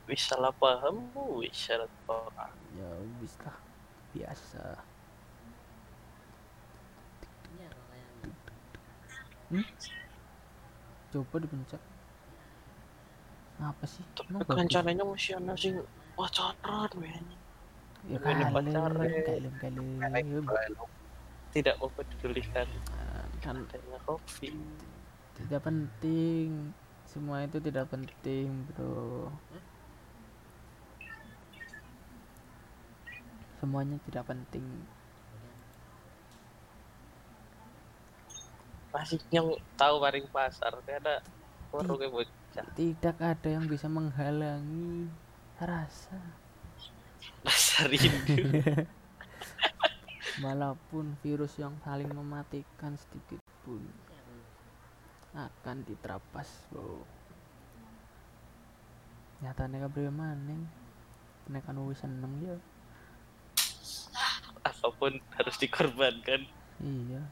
Wis salah paham, wis salah paham.
ya wis lah. Biasa hmm? coba dipencet apa sih?
Tapi caranya masih ana sing pacaran men.
ya
Ini
kalem
pacaran.
kalem kalem.
Tidak mempedulikan.
Ah, kan
adanya kopi.
tidak penting. Semua itu tidak penting bro. Semuanya tidak penting
Yang tahu paling pasar ada yang bocah.
tidak ada yang bisa menghalangi rasa
Rasa rindu. (laughs)
walaupun virus yang paling mematikan sedikit pun akan diterabas bro nyatanya kabeh maning nek kan wis seneng ya
Apa pun harus dikorbankan.
iya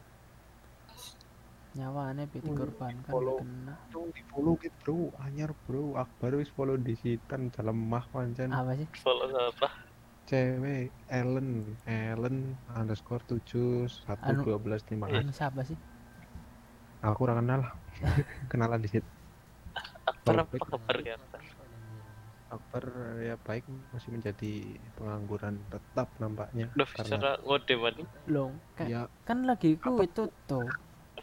nyawane be
Hmm,
dikorbankan
follow.
ya kena.
Di follow gitu bro. Anyar bro. Akbar wis follow di sitan dalam mah pancen.
Apa sih?
Follow apa?
cewek Ellen. Ellen underscore tujuh satu
Anu-
dua belas lima
siapa sih?
Aku kurang kenal. (laughs) Kenalan di situ.
Apa kabar ya?
Akbar ya baik. Masih menjadi pengangguran tetap nampaknya
Udah
karena
bicara ngode
kan,
ya.
kan lagi ku itu tuh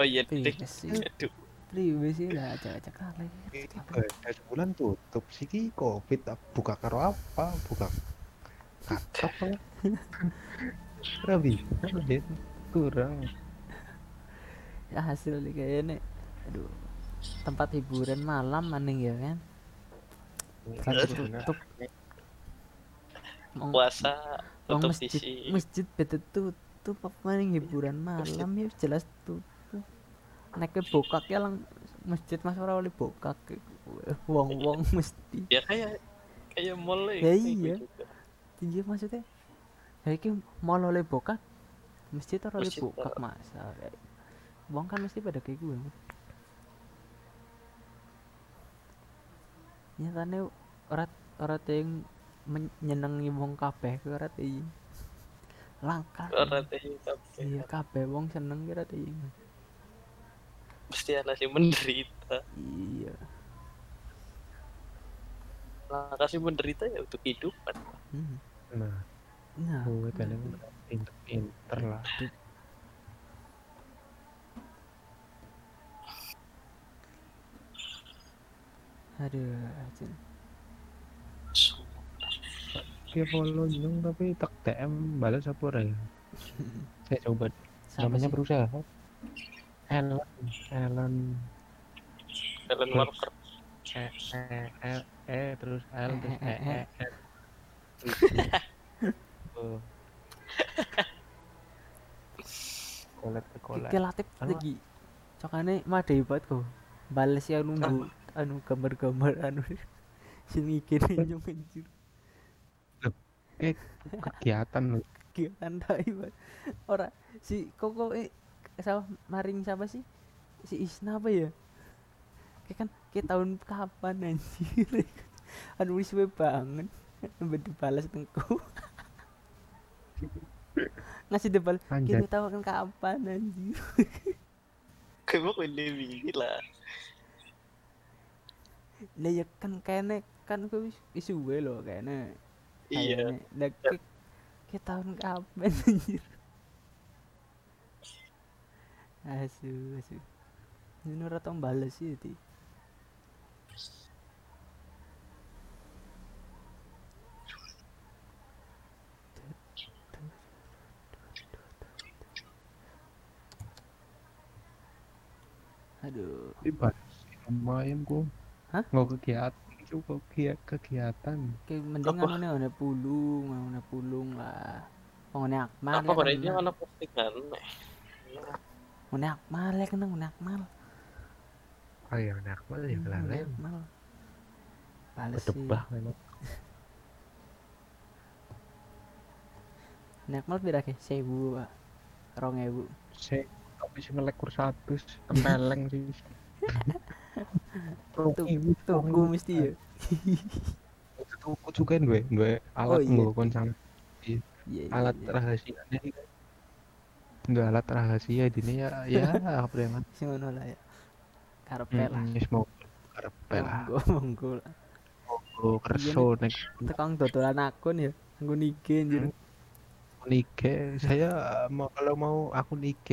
Oh iya deh.
privacy
Aduh.
privacy lah acak-acak kali.
Ini ibadah sebulan tutup sih ki. Covid ah, buka karo apa? Buka (laughs) bisa Dit. kurang.
Ya hasil nih kayaknya aduh tempat hiburan malam maning ya kan? Lagi tutup.
Puasa tutup
masjid
sisi.
masjid beda tutup apa maning? Hiburan malam ya jelas tutup nek bokak ya lang masjid mas ora oleh bokak wong wong (laughs) mesti.
Ya kayak kayak mall
Ya
kayak
iya.
gitu
iya maksudnya? Ya iki mau oleh bokak masjid ora oleh bokak masa kayak wong kan mesti pada kayak gue nyatane ora ora ting menyenengi wong kabeh ora ting langka.
Orang teh kabeh.
iya kabeh wong seneng kira ting
Pasti ada sih menderita.
iya
Nah, kasih menderita ya untuk kehidupan.
hmm.
nah
nah
gue kadang pinter-pinter lah
aduh Cin.
dia follow dong tapi tak DM balas apa orang (laughs) saya coba namanya
sih?
berusaha Ellen Ellen
Helen
Terus.
Marker.
E E E E terus L terus E E E Oh. Kolet ke kolet.
Iki Latif
Anu-
lagi. Cokane made banget kok bales ya nunggu anu gambar-gambar anu. (laughs) Sing iki nyung anjir.
Eh kegiatan
kegiatan tai Pak. ora si koko eh sama maring siapa sih? Si Isna apa ya? Kayak kan kayak tahun kapan anjir? (laughs) Aduh wis suwe banget. Sampai dibalas tengku. (laughs) Ngasih debal kita tahu kan kapan anjir? (laughs)
Kayak mau ini bingi lah.
lah ya kan kayaknya kan gue wis wis suwe loh kayaknya
Iya.
lah kayak tahun kapan anjir asu asu ini ora tau balas sih ti aduh
Ibarat lumayan gua.
Hah?
Nggak kegiatan, cukup kegiatan. kegiatan.
kayak mending
Apa?
anu nih pulung anu pulung lah ini akmal
Apa
kan,
ini mana postingan?
Ngene akmal ya kan ngene akmal.
Oh iya, nah, akmal ya kelalen.
ngene akmal. Bales sih.
Memang.
Ngene akmal pira ke? 1000, Pak. 2000.
Saya tapi sih ngelek kur satu, tempeleng sih. (laughs)
Tuh, Tunggu mesti ya.
Tuku juga gue, gue alat
iya.
gue konsang
Iya, iya,
alat
iya.
rahasianya Enggak alat rahasia ini ya ya (laughs) apa yang
Sing ngono lah ya. Karepe lah.
Mm, mau karepe lah.
Monggo, monggo lah.
Oh, kerso nek
Tekang dodolan akun ya. Nggo nige anjir.
Nike saya mau kalau mau akun IG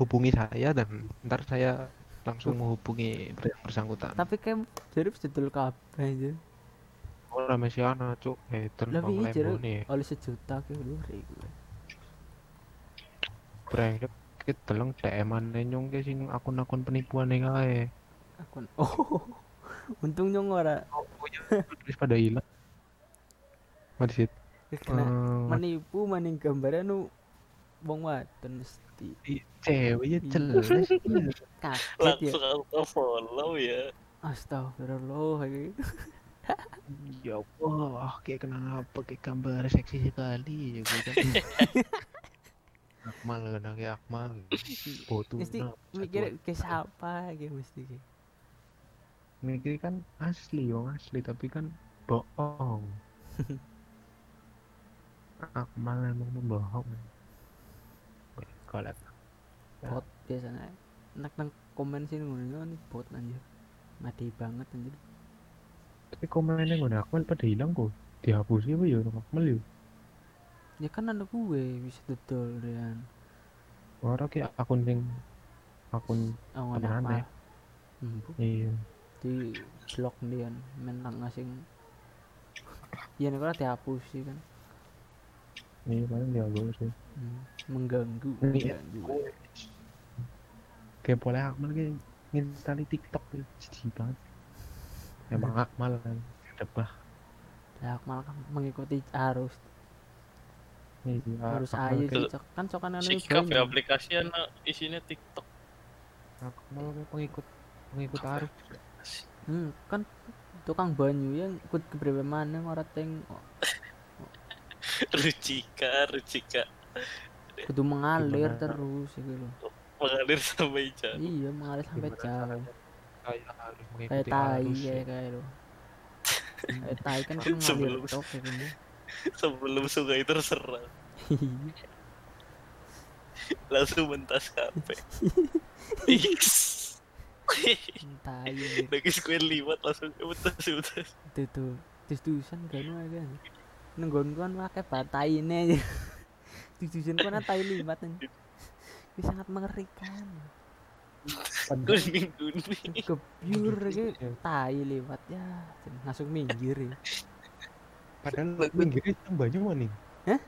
hubungi saya dan ntar saya langsung menghubungi yang bersangkutan.
Tapi kayak jadi dodol kabeh anjir.
Oh, rame si ana cuk,
wingi jare
lembo nih.
oleh sejuta ke gue.
Brengsek kita deleng DM-an nyong ke sing akun-akun penipuan nih kae.
Akun. (laughs) Oh. Untung nyong ora
Oh, iya, terus pada hilang. Sih.
kena
Eh,
menipu maning gambarnya nu wong wadon mesti
cewek ya
Iya.
jelas. (laughs)
kaget ya
Langsung aku follow ya.
astagfirullah iki.
Ya Allah, kayak kenapa kayak gambar seksi sekali ya gue kan. (laughs) Akmal kan kayak Akmal. (laughs) Botu.
mesti mikir ke siapa gitu mesti ki.
mikir kan asli wong asli tapi kan bohong. (laughs) Akmal emang membohong. Kolek.
bot biasanya enak nang komen sih ngono nih bot anjir mati banget anjir
Tapi komennya nggak Akmal pada hilang kok. Dihapus ya ya Akmal ya.
Ya kan ada gue bisa dodol dan
Orang kayak akun sing akun
oh apa?
ya?
hmm,
iya.
di blok dia menang ngasing ya nih kalau dihapus sih kan.
Iya paling dihapus sih.
hmm, mengganggu
Iya.
mengganggu.
Kayak boleh Akmal kayak ngintali TikTok tuh. Jijik banget. Emang Akmal kan debah
ya malah kan mengikuti arus
iya
harus
Akmal
ayu
kayak-
sih cok kan cokan anu
Sikap ya aplikasi anak isinya TikTok.
Akmal pengikut pengikut arus
Hmm, kan tukang banyu yang ikut keberapa mana orang tengok
Rucika, Rucika.
kudu mengalir
Gimana?
terus gitu loh
Mengalir sampai jauh.
iya mengalir sampai jauh
kayak
tai kayak
ya.
kayak lo kayak tai kan (laughs) kan ngalir
Sebelum-
tok kayak gini (laughs)
Sebelum sungai terserang. (laughs) Langsung mentas kape. X. (laughs)
tai gitu.
Lagi square liwat langsung mentas mentas.
itu tuh terus tulisan kan aja nenggon kan pakai batai ini aja tulisan kan tai limat anjir. Ini sangat mengerikan
Padahal-
Kuning kuning.
kebyur gitu
Ya,
tai lewat ya langsung minggir ya
padahal minggirnya senang banyu maning
Hah?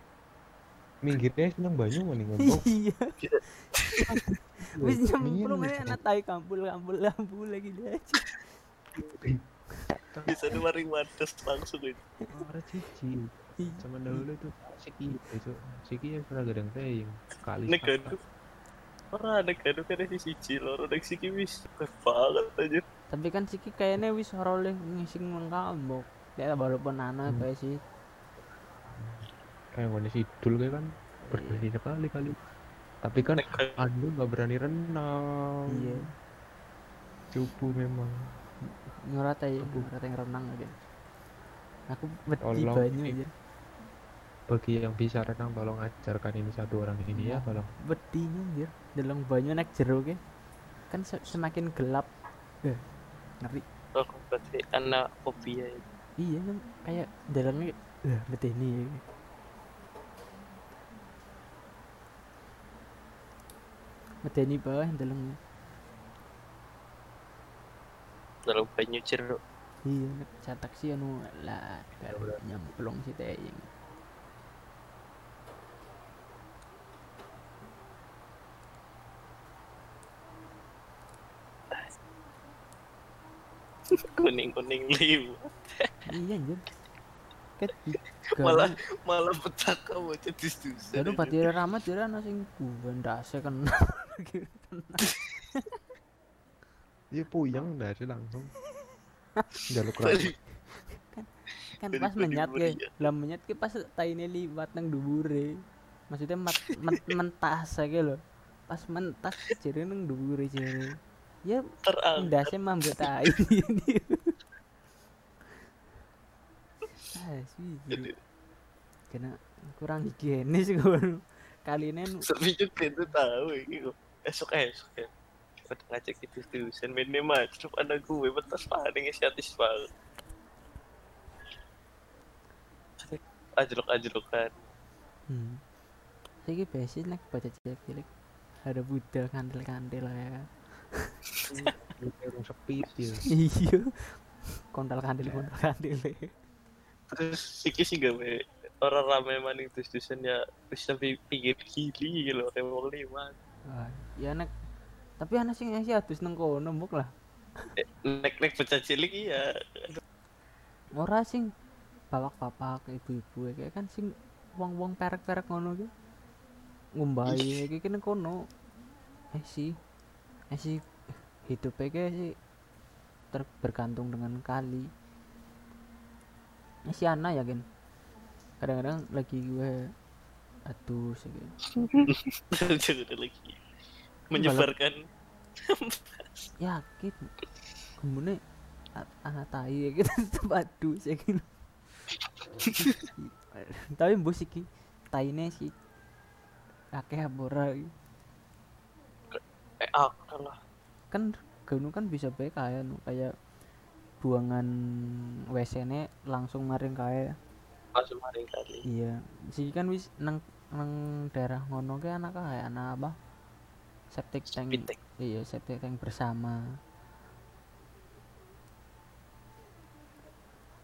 minggirnya senang banyu maning ngomong (laughs)
iya. (laughs) Wis nyemplung aja anak tai kampul kampul kampul lagi dia. Aja
Bisa numaring wadas langsung itu.
orang cici. Zaman dahulu tuh Siki itu Siki ya pernah gadang saya yang sekali.
Negadu. Orang negadu kan si siji loro. Nek siki wis banget aja.
tapi kan Siki kayaknya wis oleh ngising nang kambok ya walaupun anak
Hmm.
kayak sih.
Kayak mana sidul kayak kan berani sekali kali tapi kan anu nggak berani renang.
Iya.
Cupu memang.
Ngeratai
Aku-
ngeratai renang aja. Aku
Tolong
banyu aja.
Bagi yang bisa renang tolong ajarkan ini satu orang ini ya tolong.
Wedinya anjir. Dalam banyu naik jero ke kan se- semakin gelap. Eh, ngeri.
Oh, berarti anak fobia ya.
Iya kan kayak dalamnya eh betini betini bawah dalamnya
dalam banyu jeruk.
iya nek cetak sih anu lah kan
udah.
nyemplung si teying (laughs)
Kuning-kuning lima.
Iya anjir kan (laughs)
Malah malah pecah kamu jadi susah.
Lalu patira ramat jare ana sing ndase kena. (laughs)
Iya puyeng dari langsung jaluk lagi
kan
Dari
pas menyat ke lah menyat ke pas taine liwat nang dhuwure. Maksudnya mat, men- (laughs) mentas aja lho. Pas mentas jare nang dhuwure jare. Ya
terang.
ndase mambet tai. Ah, sih. gitu. Kena kurang higienis gue. Kali ini
juga itu tahu ini kok. Esok esok ya. Pada ngajak itu tulisan mainnya macam ada gue betas paling estetis banget. Ajlok-ajlok kan.
Hmm. Saya basic nek baca cilik ada budal kandel-kandel ya kan. (laughs)
Sepi ya
iya. Kondal kandel kondal kandel.
Terus sikit sih gak. Orang ramai maning terus tulisan ya terus sampai pinggir kili gitu kayak mau.
Wah, ya nek tapi anak sing ngasih atus nang kono mbok lah.
Nek nek pecah cilik iya.
Ora sing bapak-bapak ibu-ibu kayak kan sing wong-wong perek-perek ngono ki. Ngumbai iki kene kono. Eh sih. Eh sih hidupnya kayak sih bergantung dengan kali. Si Ana ya kan. Kadang-kadang lagi gue aduh (laughs) sih
Jangan lagi menyebarkan (laughs)
yakin kemudian anak tai ya gitu (laughs) tetep aduh gitu tapi bos iki taine sih akeh abora iki.
eh lah.
kan ganu kan bisa baik kayak nu kayak buangan WC ne langsung maring kayak
Langsung maring kali.
iya. Sih kan wis nang nang daerah ngono ke anak kayak anak apa? Septic tank. Iya septic tank bersama.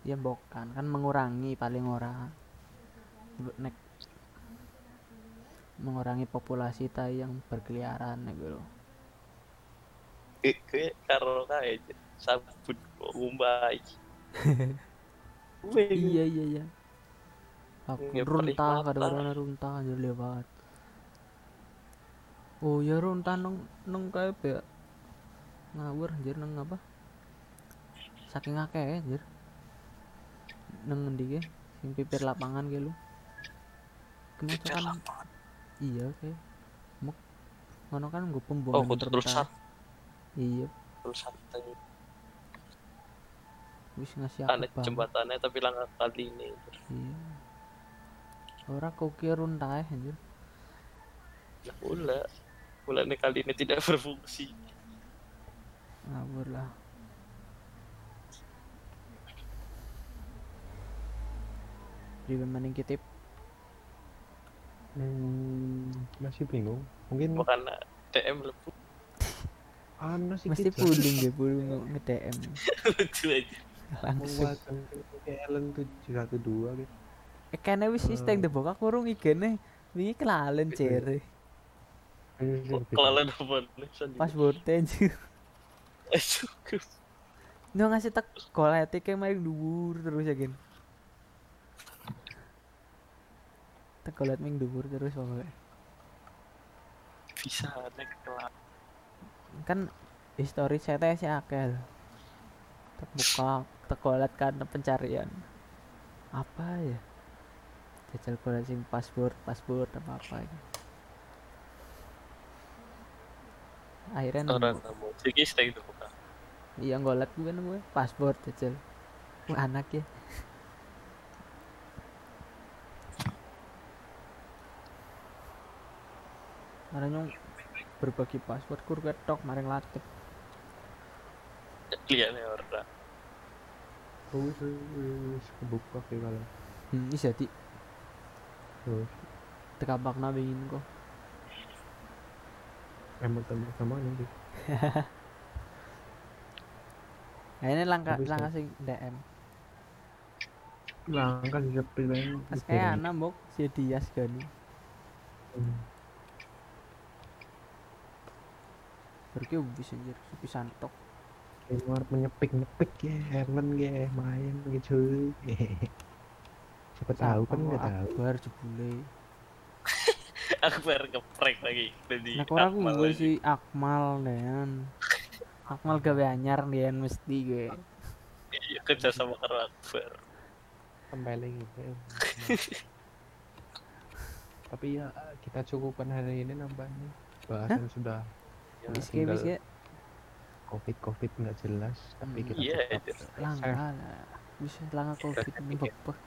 Ya bukan kan mengurangi paling ora. Nek mengurangi populasi tai yang berkeliaran nek gitu
Kayak karo kayak sabun Wih, (laughs)
iya iya iya. Aku
Ya,
runtah
pelikmata.
kadang-kadang runtah aja lewat. Oh ya runtah neng neng kayak ya? Ngawur anjir neng apa? Saking akeh anjir. Neng ngendi ke sing pipir lapangan ke lu? Kemacetan.
lapangan.
iya kayak muk. Ngono kan gue
Oh,
pembuangan
terus
rentas. iya.
Santai.
Wis ngasih aku
Aneh
banget
jembatannya tapi langkah kali ini.
iya ora kok kira runtah anjir
Nah, pula. Pula nih kali ini tidak berfungsi.
ngawur lah Ribe maning kitip
Hmm, masih bingung mungkin
Bukan DM lepu.
ana sih
mesti
kita
puding (laughs) deh puding nge-DM (laughs)
Lucu aja. (laughs)
langsung.
Ellen 712 gitu.
Eh kene wis wis teng debok aku urung igene wingi kelalen cere
Kelalen apa nih? (laughs) Eh, cukup.
Nyo ngasih tak kolete kayak main dhuwur terus ya gen tak kolet main dhuwur terus pokoknya.
Bisa nek kelalen.
kan history saya teh si akeh lho. tak buka tak kolet kan pencarian. Apa ya? Jajal golek sing paspor paspor apa apa ini. Akhirnya
orang
nemu.
sih stay itu bukan
iya golek gue nemu paspor jajal. Wah, anak ya. Karena berbagi paspor kur ketok maring latip
lihatnya orang
Wis wis kebuka kayak kalau.
hmm, ini jadi
Terus
tekapak nabingin kok
emang tembak sama nih. (laughs)
nah ini langkah
Habis
langkah sing DM
Langkah sih sepi banget.
pas kayak anak mbok si Dias gani
Hmm.
Berarti bisa anjir santok
Keluar menyepik nyepik ya, Helen ya, main gitu. (laughs) Siapa tahu kan nggak tahu.
Akbar jebule (laughs)
aku baru ngeprank lagi jadi
Nah orang
Akmal
gue si Akmal Dean (laughs) Akmal gawe anyar Dean mesti gue
iya kerja sama karo Akbar
Kembali gitu. Tapi ya kita cukupkan hari ini nampaknya. Bahasan sudah ya, tinggal
ke
covid covid nggak jelas tapi
Hmm.
kita
iya
tetap
itu
langka lah. Bisa langka covid ini bebek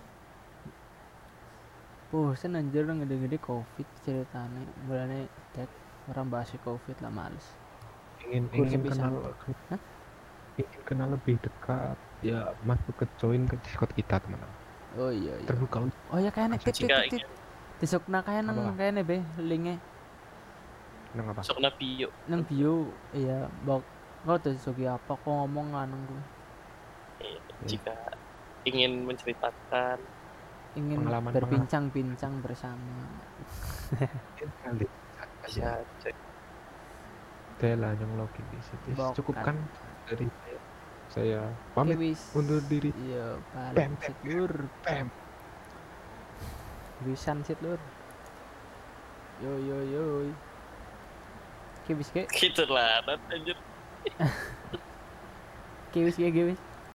bosen anjir gede-gede covid ceritanya. Mulanya tek orang bahas covid lah males.
Ingin
Kursi
ingin
pisan.
kenal
Hah?
ingin kenal lebih dekat ya masuk ke join ke discord kita teman-teman.
Oh iya iya.
Terbuka
oh ya kayaknya tit tit tit besok nak kayak nang kayaknya be linknya.
Nang apa?
Masuk na bio.
Nang bio iya bak kau tuh sogi apa kok ngomong nggak nang gue
Iya, jika ingin menceritakan
ingin berbincang-bincang bersama.
Kali Dela yang login di situ
Bukan.
cukupkan dari saya. Pamit undur diri.
Iya
Pem,
balik sit lur
pem.
Wisan sit lur yo yo yo Oke wis ke
gitu lah anjir
Oke wis ke wis